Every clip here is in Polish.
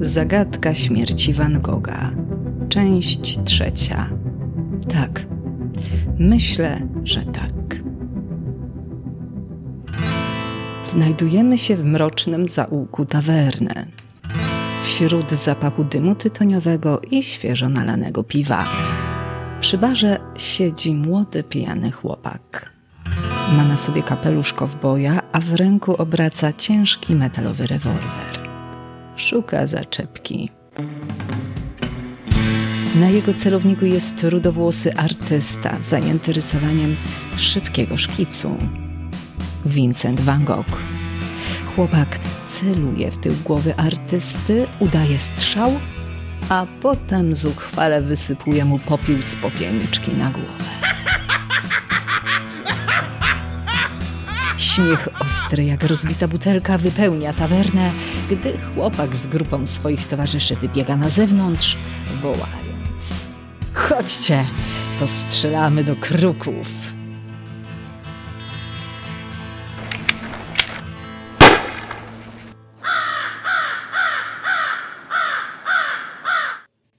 Zagadka śmierci Van Gogha. Część trzecia. Tak. Myślę, że tak. Znajdujemy się w mrocznym zaułku tawerny. Wśród zapachu dymu tytoniowego i świeżo nalanego piwa. Przy barze siedzi młody, pijany chłopak. Ma na sobie kapelusz kowboja, a w ręku obraca ciężki metalowy rewolwer. Szuka zaczepki. Na jego celowniku jest rudowłosy artysta zajęty rysowaniem szybkiego szkicu. Vincent van Gogh. Chłopak celuje w tył głowy artysty, udaje strzał, a potem zuchwale wysypuje mu popiół z popielniczki na głowę. Śmiech ostry jak rozbita butelka wypełnia tawernę, gdy chłopak z grupą swoich towarzyszy wybiega na zewnątrz, wołając: Chodźcie, to strzelamy do kruków.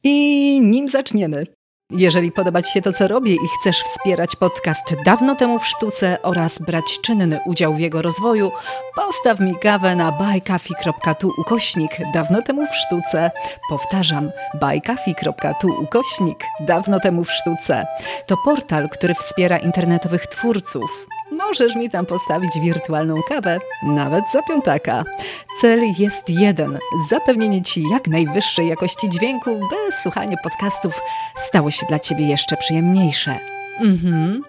I nim zaczniemy, jeżeli podoba Ci się to, co robię i chcesz wspierać podcast dawno temu w sztuce oraz brać czynny udział w jego rozwoju, postaw mi kawę na buycoffee.tu ukośnik dawno temu w sztuce. Powtarzam, buycoffee.tu ukośnik dawno temu w sztuce. To portal, który wspiera internetowych twórców. Możesz mi tam postawić wirtualną kawę, nawet za piątaka. Cel jest jeden: zapewnienie Ci jak najwyższej jakości dźwięku, by słuchanie podcastów stało się dla Ciebie jeszcze przyjemniejsze. Mhm.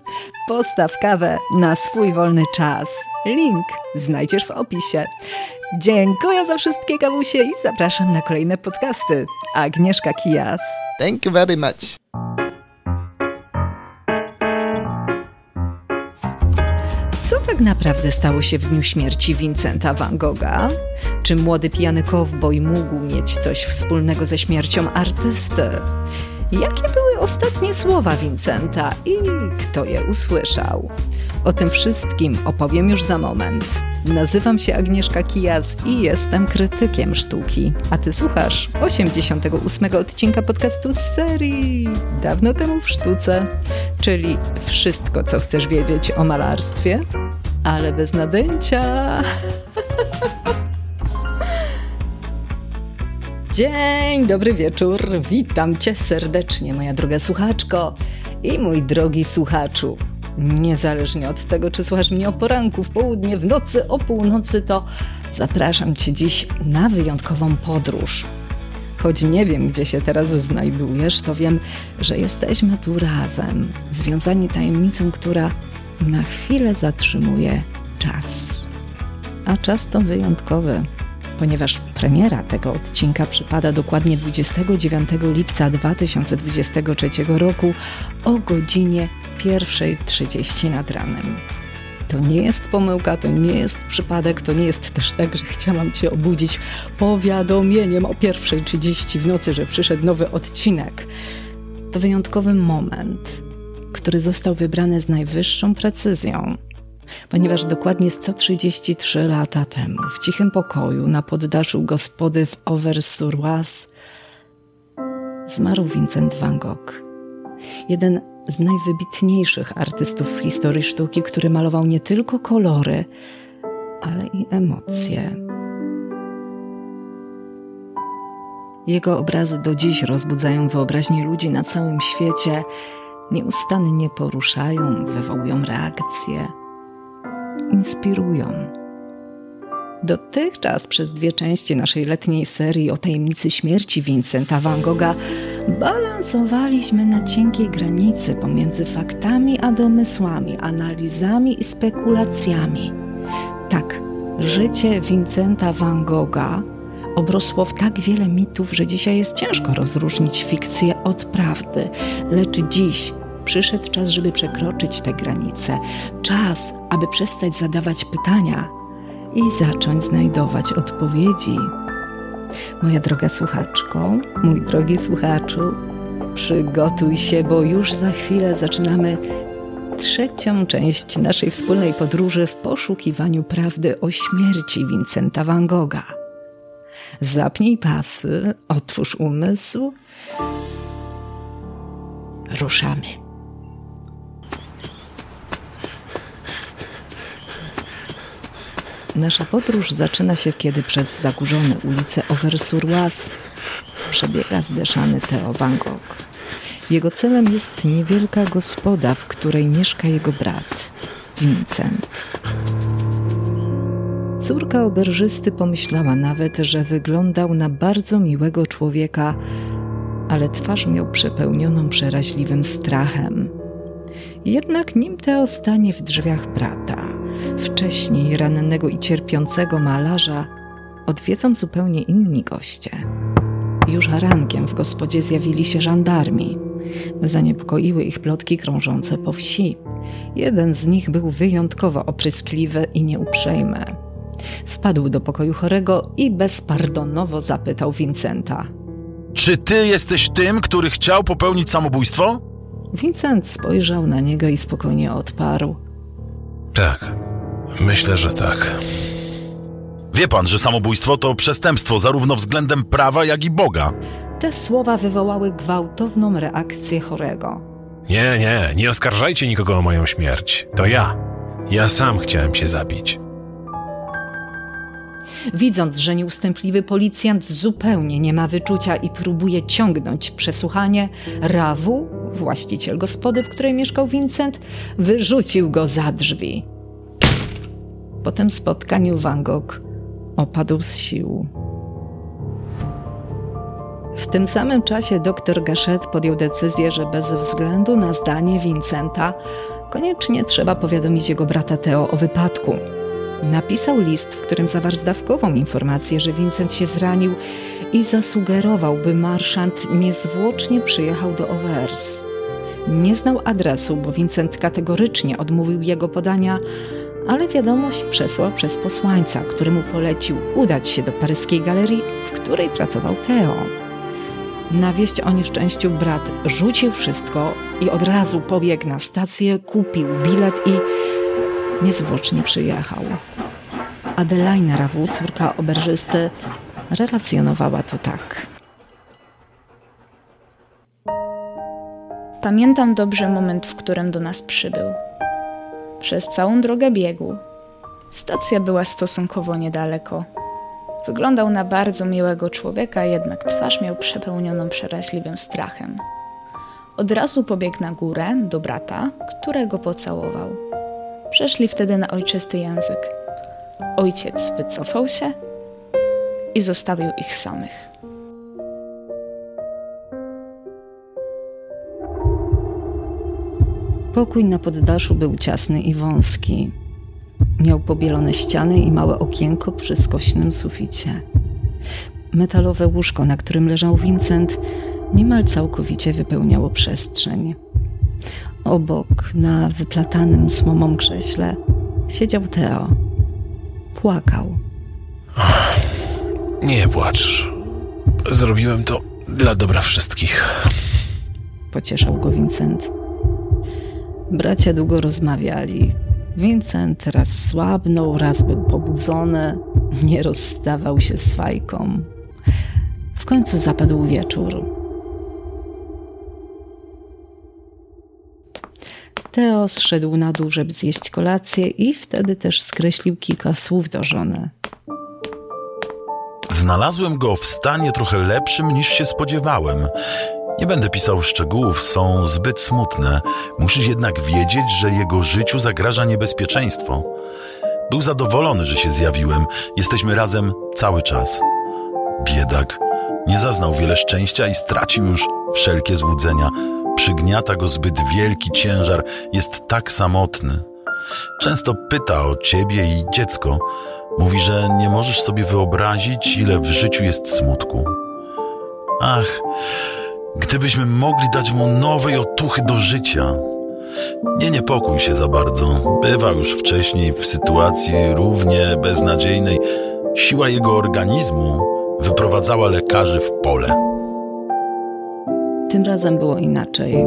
Postaw kawę na swój wolny czas. Link znajdziesz w opisie. Dziękuję za wszystkie kawusie i zapraszam na kolejne podcasty. Agnieszka Kijas. Thank you very much. Co tak naprawdę stało się w dniu śmierci Vincenta van Gogha? Czy młody pijany kowboj mógł mieć coś wspólnego ze śmiercią artysty? Jakie były ostatnie słowa Vincenta i kto je usłyszał? O tym wszystkim opowiem już za moment. Nazywam się Agnieszka Kijas i jestem krytykiem sztuki. A ty słuchasz 88 odcinka podcastu z serii Dawno temu w sztuce, czyli wszystko, co chcesz wiedzieć o malarstwie, ale bez nadęcia. Dzień, dobry wieczór. Witam cię serdecznie, moja droga słuchaczko i mój drogi słuchaczu. Niezależnie od tego, czy słuchasz mnie o poranku, w południe, w nocy, o północy, to zapraszam cię dziś na wyjątkową podróż. Choć nie wiem, gdzie się teraz znajdujesz, to wiem, że jesteśmy tu razem, związani tajemnicą, która na chwilę zatrzymuje czas. A czas to wyjątkowy ponieważ premiera tego odcinka przypada dokładnie 29 lipca 2023 roku o godzinie 1.30 nad ranem. To nie jest pomyłka, to nie jest przypadek, to nie jest też tak, że chciałam Cię obudzić powiadomieniem o 1.30 w nocy, że przyszedł nowy odcinek. To wyjątkowy moment, który został wybrany z najwyższą precyzją ponieważ dokładnie 133 lata temu w cichym pokoju na poddaszu gospody w Auvers-sur-Oise zmarł Vincent van Gogh. Jeden z najwybitniejszych artystów w historii sztuki, który malował nie tylko kolory, ale i emocje. Jego obrazy do dziś rozbudzają wyobraźnię ludzi na całym świecie, nieustannie poruszają, wywołują reakcje inspirują. Dotychczas przez dwie części naszej letniej serii o tajemnicy śmierci Vincenta van Gogha balansowaliśmy na cienkiej granicy pomiędzy faktami a domysłami, analizami i spekulacjami. Tak, życie Vincenta van Gogha obrosło w tak wiele mitów, że dzisiaj jest ciężko rozróżnić fikcję od prawdy. Lecz dziś Przyszedł czas, żeby przekroczyć te granice. Czas, aby przestać zadawać pytania i zacząć znajdować odpowiedzi. Moja droga słuchaczko, mój drogi słuchaczu, przygotuj się, bo już za chwilę zaczynamy trzecią część naszej wspólnej podróży w poszukiwaniu prawdy o śmierci Vincenta van Gogha. Zapnij pasy, otwórz umysł. Ruszamy. Nasza podróż zaczyna się, kiedy przez zakurzone ulice Over-sur-Oise przebiega zdeszany Theo Van Gogh. Jego celem jest niewielka gospoda, w której mieszka jego brat, Vincent. Córka oberżysty pomyślała nawet, że wyglądał na bardzo miłego człowieka, ale twarz miał przepełnioną przeraźliwym strachem. Jednak nim Teo stanie w drzwiach brata, wcześniej rannego i cierpiącego malarza, odwiedzą zupełnie inni goście. Już rankiem w gospodzie zjawili się żandarmi. Zaniepokoiły ich plotki krążące po wsi. Jeden z nich był wyjątkowo opryskliwy i nieuprzejmy. Wpadł do pokoju chorego i bezpardonowo zapytał Vincenta. Czy ty jesteś tym, który chciał popełnić samobójstwo? Vincent spojrzał na niego i spokojnie odparł. Tak, myślę, że tak. Wie pan, że samobójstwo to przestępstwo zarówno względem prawa, jak i Boga. Te słowa wywołały gwałtowną reakcję chorego. Nie, nie, nie oskarżajcie nikogo o moją śmierć. To ja. Ja sam chciałem się zabić. Widząc, że nieustępliwy policjant zupełnie nie ma wyczucia i próbuje ciągnąć przesłuchanie, Rawu, właściciel gospody, w której mieszkał Vincent, wyrzucił go za drzwi. Po tym spotkaniu Van Gogh opadł z sił. W tym samym czasie dr Gachet podjął decyzję, że bez względu na zdanie Vincenta koniecznie trzeba powiadomić jego brata Theo o wypadku. Napisał list, w którym zawarł zdawkową informację, że Vincent się zranił i zasugerował, by marszant niezwłocznie przyjechał do Overs. Nie znał adresu, bo Vincent kategorycznie odmówił jego podania, ale wiadomość przesłał przez posłańca, któremu polecił udać się do paryskiej galerii, w której pracował Theo. Na wieść o nieszczęściu brat rzucił wszystko i od razu pobiegł na stację, kupił bilet i niezwłocznie przyjechał. Adelaina Rawu, córka oberżysty, relacjonowała to tak. Pamiętam dobrze moment, w którym do nas przybył. Przez całą drogę biegł. Stacja była stosunkowo niedaleko. Wyglądał na bardzo miłego człowieka, jednak twarz miał przepełnioną przeraźliwym strachem. Od razu pobiegł na górę do brata, którego pocałował. Przeszli wtedy na ojczysty język. Ojciec wycofał się i zostawił ich samych. Pokój na poddaszu był ciasny i wąski. Miał pobielone ściany i małe okienko przy skośnym suficie. Metalowe łóżko, na którym leżał Vincent, niemal całkowicie wypełniało przestrzeń. Obok, na wyplatanym słomą krześle, siedział Theo. Płakał. Nie płacz. Zrobiłem to dla dobra wszystkich. Pocieszał go Vincent. Bracia długo rozmawiali. Vincent raz słabnął, raz był pobudzony, nie rozstawał się z fajką. W końcu zapadł wieczór. Teo zszedł na dół, żeby zjeść kolację i wtedy też skreślił kilka słów do żony. Znalazłem go w stanie trochę lepszym niż się spodziewałem. Nie będę pisał szczegółów, są zbyt smutne. Musisz jednak wiedzieć, że jego życiu zagraża niebezpieczeństwo. Był zadowolony, że się zjawiłem. Jesteśmy razem cały czas. Biedak nie zaznał wiele szczęścia i stracił już wszelkie złudzenia. Przygniata go zbyt wielki ciężar, jest tak samotny. Często pyta o ciebie i dziecko. Mówi, że nie możesz sobie wyobrazić, ile w życiu jest smutku. Ach, gdybyśmy mogli dać mu nowej otuchy do życia. Nie niepokój się za bardzo. Bywał już wcześniej w sytuacji równie beznadziejnej. Siła jego organizmu wyprowadzała lekarzy w pole. Tym razem było inaczej.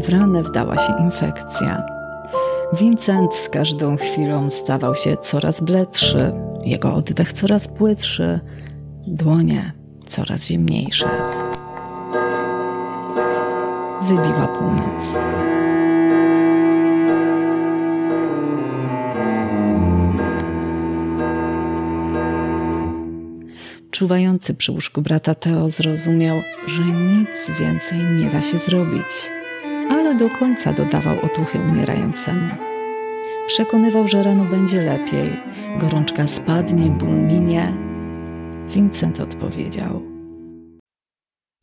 W ranę wdała się infekcja. Vincent z każdą chwilą stawał się coraz bledszy, jego oddech coraz płytszy. dłonie coraz zimniejsze. Wybiła północ. Czuwający przy łóżku brata Teo zrozumiał, że nic więcej nie da się zrobić, ale do końca dodawał otuchy umierającemu. Przekonywał, że rano będzie lepiej, gorączka spadnie, ból minie. Vincent odpowiedział: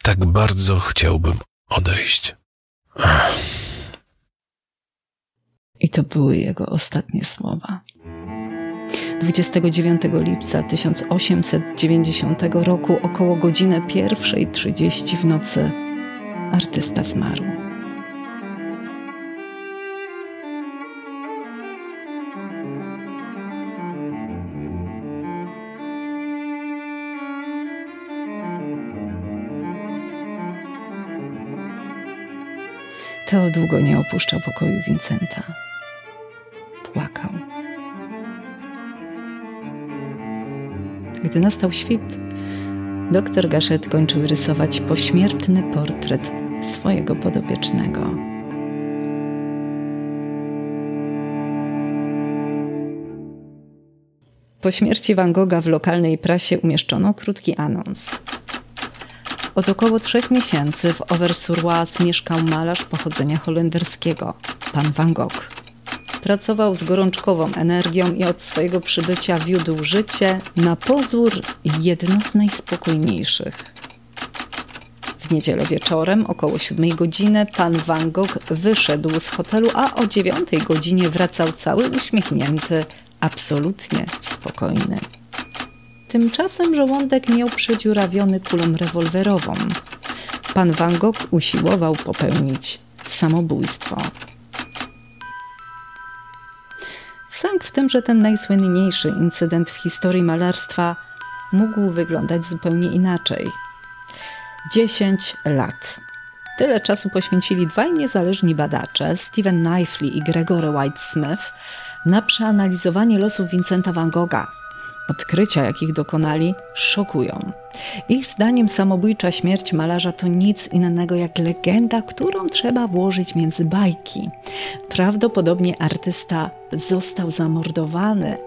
Tak bardzo chciałbym odejść. Ach. I to były jego ostatnie słowa. 29 lipca 1890 roku około godziny 1.30 w nocy artysta zmarł. Teo długo nie opuszczał pokoju Vincenta. Gdy nastał świt, doktor Gaszet kończył rysować pośmiertny portret swojego podobiecznego. Po śmierci Van Gogha w lokalnej prasie umieszczono krótki anons. Od około trzech miesięcy w Over-sur-Oise mieszkał malarz pochodzenia holenderskiego, pan Van Gogh. Pracował z gorączkową energią i od swojego przybycia wiódł życie na pozór jedno z najspokojniejszych. W niedzielę wieczorem, około siódmej godziny, pan Van Gogh wyszedł z hotelu, a o dziewiątej godzinie wracał cały uśmiechnięty, absolutnie spokojny. Tymczasem żołądek miał przedziurawiony kulą rewolwerową. Pan Van Gogh usiłował popełnić samobójstwo. Sęk w tym, że ten najsłynniejszy incydent w historii malarstwa mógł wyglądać zupełnie inaczej. 10 lat. Tyle czasu poświęcili dwaj niezależni badacze, Stephen Knifley i Gregory White Smith, na przeanalizowanie losów Vincenta van Gogha. Odkrycia, jakich dokonali, szokują. Ich zdaniem samobójcza śmierć malarza to nic innego jak legenda, którą trzeba włożyć między bajki. Prawdopodobnie artysta został zamordowany.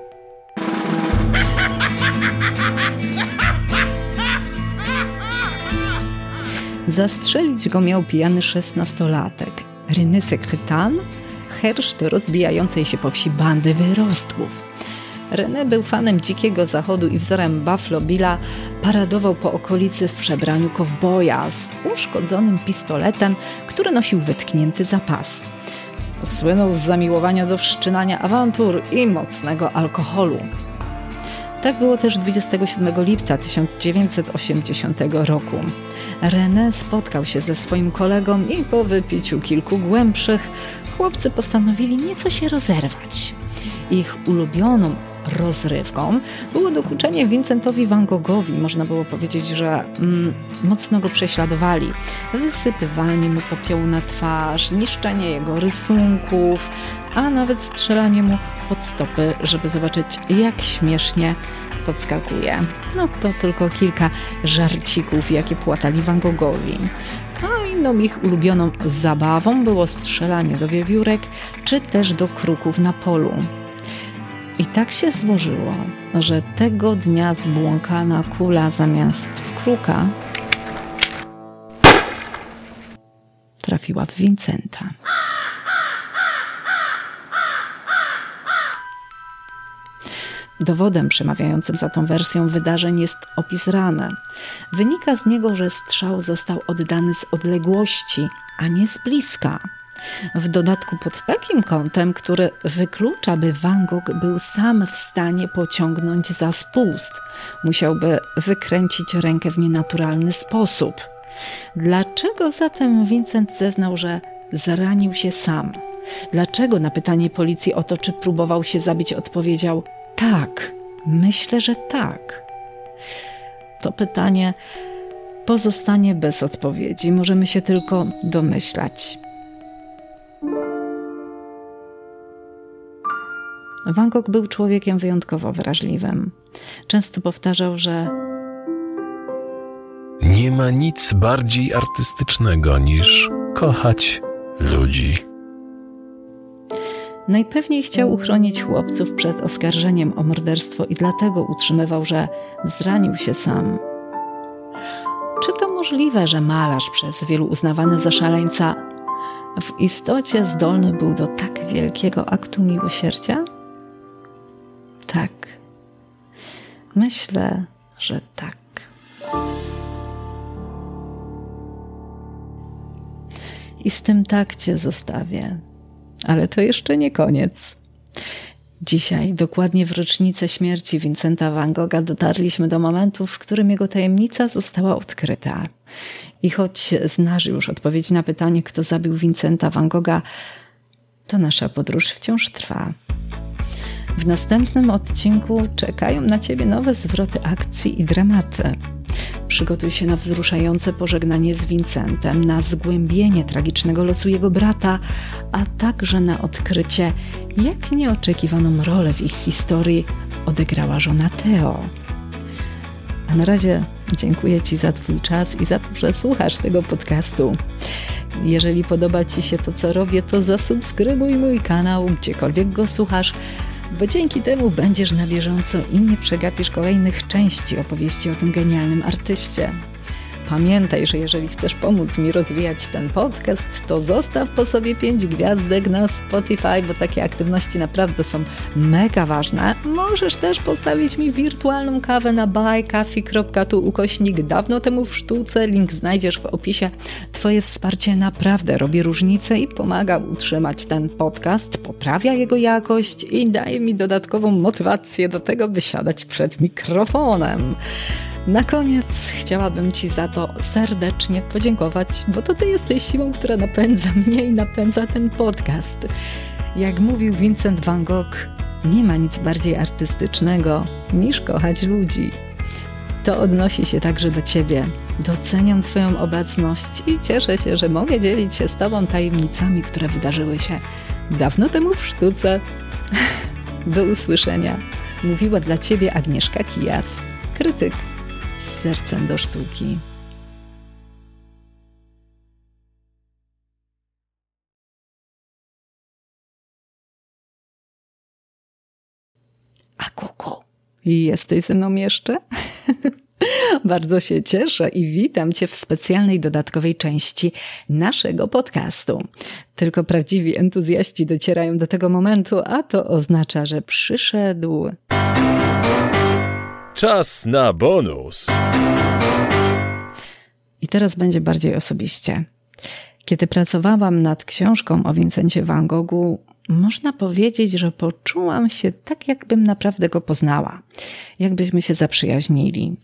Zastrzelić go miał pijany szesnastolatek. René Secretan, herszt rozbijającej się po wsi bandy wyrostłów. René był fanem dzikiego zachodu i wzorem Buffalo Billa paradował po okolicy w przebraniu kowboja z uszkodzonym pistoletem, który nosił wytknięty zapas. Słynął z zamiłowania do wszczynania awantur i mocnego alkoholu. Tak było też 27 lipca 1980 roku. René spotkał się ze swoim kolegą i po wypiciu kilku głębszych chłopcy postanowili nieco się rozerwać. Ich ulubioną rozrywką było dokuczenie Vincentowi Van Goghowi. Można było powiedzieć, że mm, mocno go prześladowali. Wysypywanie mu popiołu na twarz, niszczenie jego rysunków, a nawet strzelanie mu pod stopy, żeby zobaczyć, jak śmiesznie podskakuje. No to tylko kilka żarcików, jakie płatali Van Goghowi. A inną ich ulubioną zabawą było strzelanie do wiewiórek, czy też do kruków na polu. I tak się złożyło, że tego dnia zbłąkana kula zamiast w kruka trafiła w Vincenta. Dowodem przemawiającym za tą wersją wydarzeń jest opis rany. Wynika z niego, że strzał został oddany z odległości, a nie z bliska. W dodatku pod takim kątem, który wyklucza, by Van Gogh był sam w stanie pociągnąć za spust. Musiałby wykręcić rękę w nienaturalny sposób. Dlaczego zatem Vincent zeznał, że zranił się sam? Dlaczego na pytanie policji o to, czy próbował się zabić, odpowiedział tak, myślę, że tak. To pytanie pozostanie bez odpowiedzi. Możemy się tylko domyślać. Van Gogh był człowiekiem wyjątkowo wrażliwym. Często powtarzał, że Nie ma nic bardziej artystycznego niż kochać ludzi. Najpewniej chciał uchronić chłopców przed oskarżeniem o morderstwo i dlatego utrzymywał, że zranił się sam. Czy to możliwe, że malarz przez wielu uznawany za szaleńca w istocie zdolny był do tak wielkiego aktu miłosierdzia? Tak. Myślę, że tak. I z tym tak cię zostawię. Ale to jeszcze nie koniec. Dzisiaj, dokładnie w rocznicę śmierci Vincenta van Gogha, dotarliśmy do momentu, w którym jego tajemnica została odkryta. I choć znasz już odpowiedź na pytanie, kto zabił Vincenta van Gogha, to nasza podróż wciąż trwa. W następnym odcinku czekają na ciebie nowe zwroty akcji i dramaty. Przygotuj się na wzruszające pożegnanie z Vincentem, na zgłębienie tragicznego losu jego brata, a także na odkrycie, jak nieoczekiwaną rolę w ich historii odegrała żona Theo. A na razie dziękuję Ci za Twój czas i za to, że słuchasz tego podcastu. Jeżeli podoba Ci się to, co robię, to zasubskrybuj mój kanał, gdziekolwiek go słuchasz bo dzięki temu będziesz na bieżąco i nie przegapisz kolejnych części opowieści o tym genialnym artyście. Pamiętaj, że jeżeli chcesz pomóc mi rozwijać ten podcast, to zostaw po sobie 5 gwiazdek na Spotify, bo takie aktywności naprawdę są mega ważne. Możesz też postawić mi wirtualną kawę na buycoffee.tu ukośnik dawno temu w sztuce. Link znajdziesz w opisie. Twoje wsparcie naprawdę robi różnicę i pomaga utrzymać ten podcast, poprawia jego jakość i daje mi dodatkową motywację do tego, by siadać przed mikrofonem. Na koniec chciałabym Ci za to serdecznie podziękować, bo to Ty jesteś siłą, która napędza mnie i napędza ten podcast. Jak mówił Vincent van Gogh, nie ma nic bardziej artystycznego niż kochać ludzi. To odnosi się także do Ciebie. Doceniam Twoją obecność i cieszę się, że mogę dzielić się z Tobą tajemnicami, które wydarzyły się dawno temu w sztuce. Do usłyszenia. Mówiła dla Ciebie Agnieszka Kijas, krytyk z sercem do sztuki. A kuku, jesteś ze mną jeszcze? Bardzo się cieszę i witam Cię w specjalnej dodatkowej części naszego podcastu. Tylko prawdziwi entuzjaści docierają do tego momentu, a to oznacza, że przyszedł Czas na bonus. I teraz będzie bardziej osobiście. Kiedy pracowałam nad książką o Vincencie Van Goghu, można powiedzieć, że poczułam się tak, jakbym naprawdę go poznała, jakbyśmy się zaprzyjaźnili.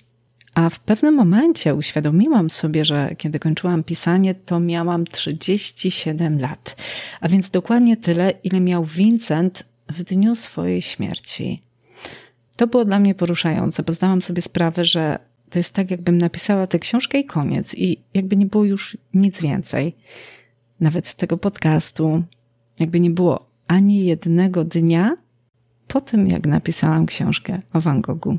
A w pewnym momencie uświadomiłam sobie, że kiedy kończyłam pisanie, to miałam 37 lat, a więc dokładnie tyle, ile miał Vincent w dniu swojej śmierci. To było dla mnie poruszające, bo zdałam sobie sprawę, że to jest tak, jakbym napisała tę książkę i koniec, i jakby nie było już nic więcej. Nawet tego podcastu, jakby nie było ani jednego dnia po tym, jak napisałam książkę o Van Goghu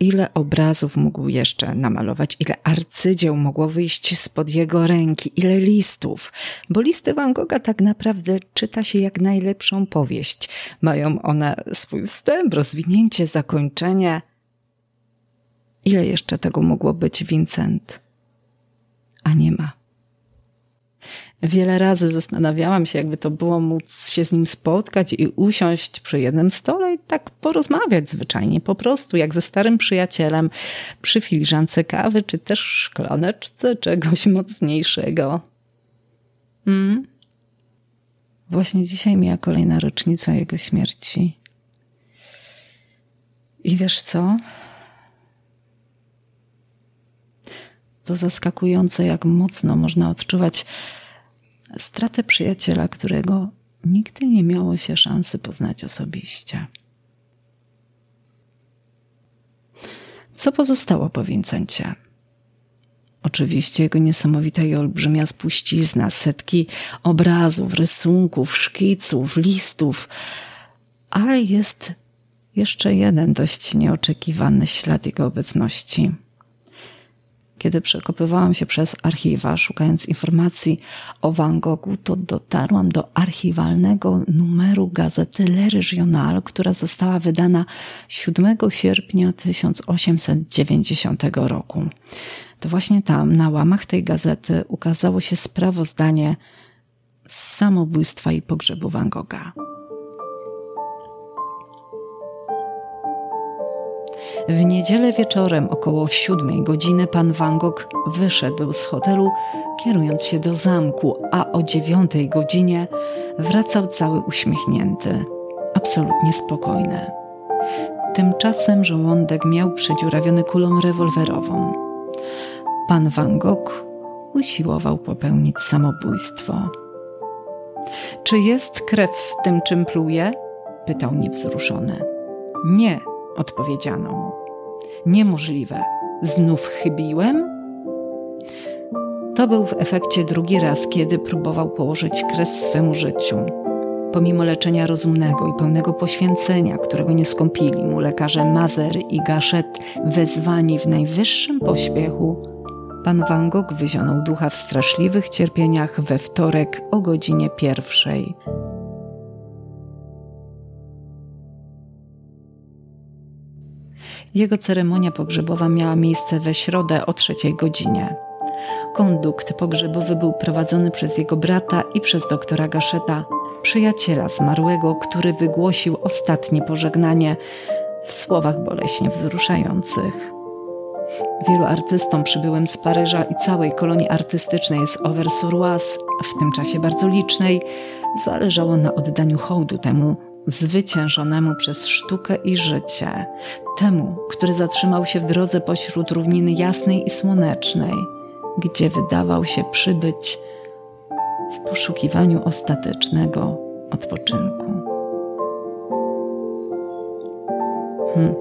ile obrazów mógł jeszcze namalować, ile arcydzieł mogło wyjść spod jego ręki, ile listów, bo listy Van Gogha tak naprawdę czyta się jak najlepszą powieść. Mają one swój wstęp, rozwinięcie, zakończenie. Ile jeszcze tego mogło być, Vincent? A nie ma. Wiele razy zastanawiałam się, jakby to było móc się z nim spotkać i usiąść przy jednym stole i tak porozmawiać zwyczajnie, po prostu jak ze starym przyjacielem przy filiżance kawy, czy też szklaneczce czegoś mocniejszego. Hmm? Właśnie dzisiaj mija kolejna rocznica jego śmierci. I wiesz co? To zaskakujące, jak mocno można odczuwać stratę przyjaciela, którego nigdy nie miało się szansy poznać osobiście. Co pozostało po Vincencie? Oczywiście jego niesamowita i olbrzymia spuścizna, setki obrazów, rysunków, szkiców, listów, ale jest jeszcze jeden dość nieoczekiwany ślad jego obecności. Kiedy przekopywałam się przez archiwa, szukając informacji o Van Goghu, to dotarłam do archiwalnego numeru gazety Le Régional, która została wydana 7 sierpnia 1890 roku. To właśnie tam, na łamach tej gazety, ukazało się sprawozdanie z samobójstwa i pogrzebu Van Gogha. W niedzielę wieczorem około siódmej godziny pan Van Gogh wyszedł z hotelu, kierując się do zamku, a o dziewiątej godzinie wracał cały uśmiechnięty, absolutnie spokojny. Tymczasem żołądek miał przedziurawiony kulą rewolwerową. Pan Van Gogh usiłował popełnić samobójstwo. Czy jest krew w tym, czym pluje? pytał niewzruszony. Nie, odpowiedziano mu. Niemożliwe. Znów chybiłem? To był w efekcie drugi raz, kiedy próbował położyć kres swemu życiu. Pomimo leczenia rozumnego i pełnego poświęcenia, którego nie skąpili mu lekarze Mazer i Gachet, wezwani w najwyższym pośpiechu, pan Van Gogh wyzionął ducha w straszliwych cierpieniach we wtorek o godzinie pierwszej Jego ceremonia pogrzebowa miała miejsce we środę o trzeciej godzinie. Kondukt pogrzebowy był prowadzony przez jego brata i przez doktora Gaszeta, przyjaciela zmarłego, który wygłosił ostatnie pożegnanie w słowach boleśnie wzruszających. Wielu artystom przybyłym z Paryża i całej kolonii artystycznej z Auvers-sur-Oise, w tym czasie bardzo licznej, zależało na oddaniu hołdu temu zwyciężonemu przez sztukę i życie, temu, który zatrzymał się w drodze pośród równiny jasnej i słonecznej, gdzie wydawał się przybyć w poszukiwaniu ostatecznego odpoczynku. Hmm.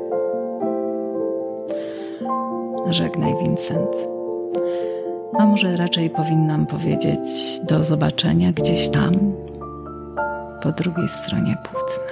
Żegnaj, Vincent. A może raczej powinnam powiedzieć do zobaczenia gdzieś tam, po drugiej stronie płótna.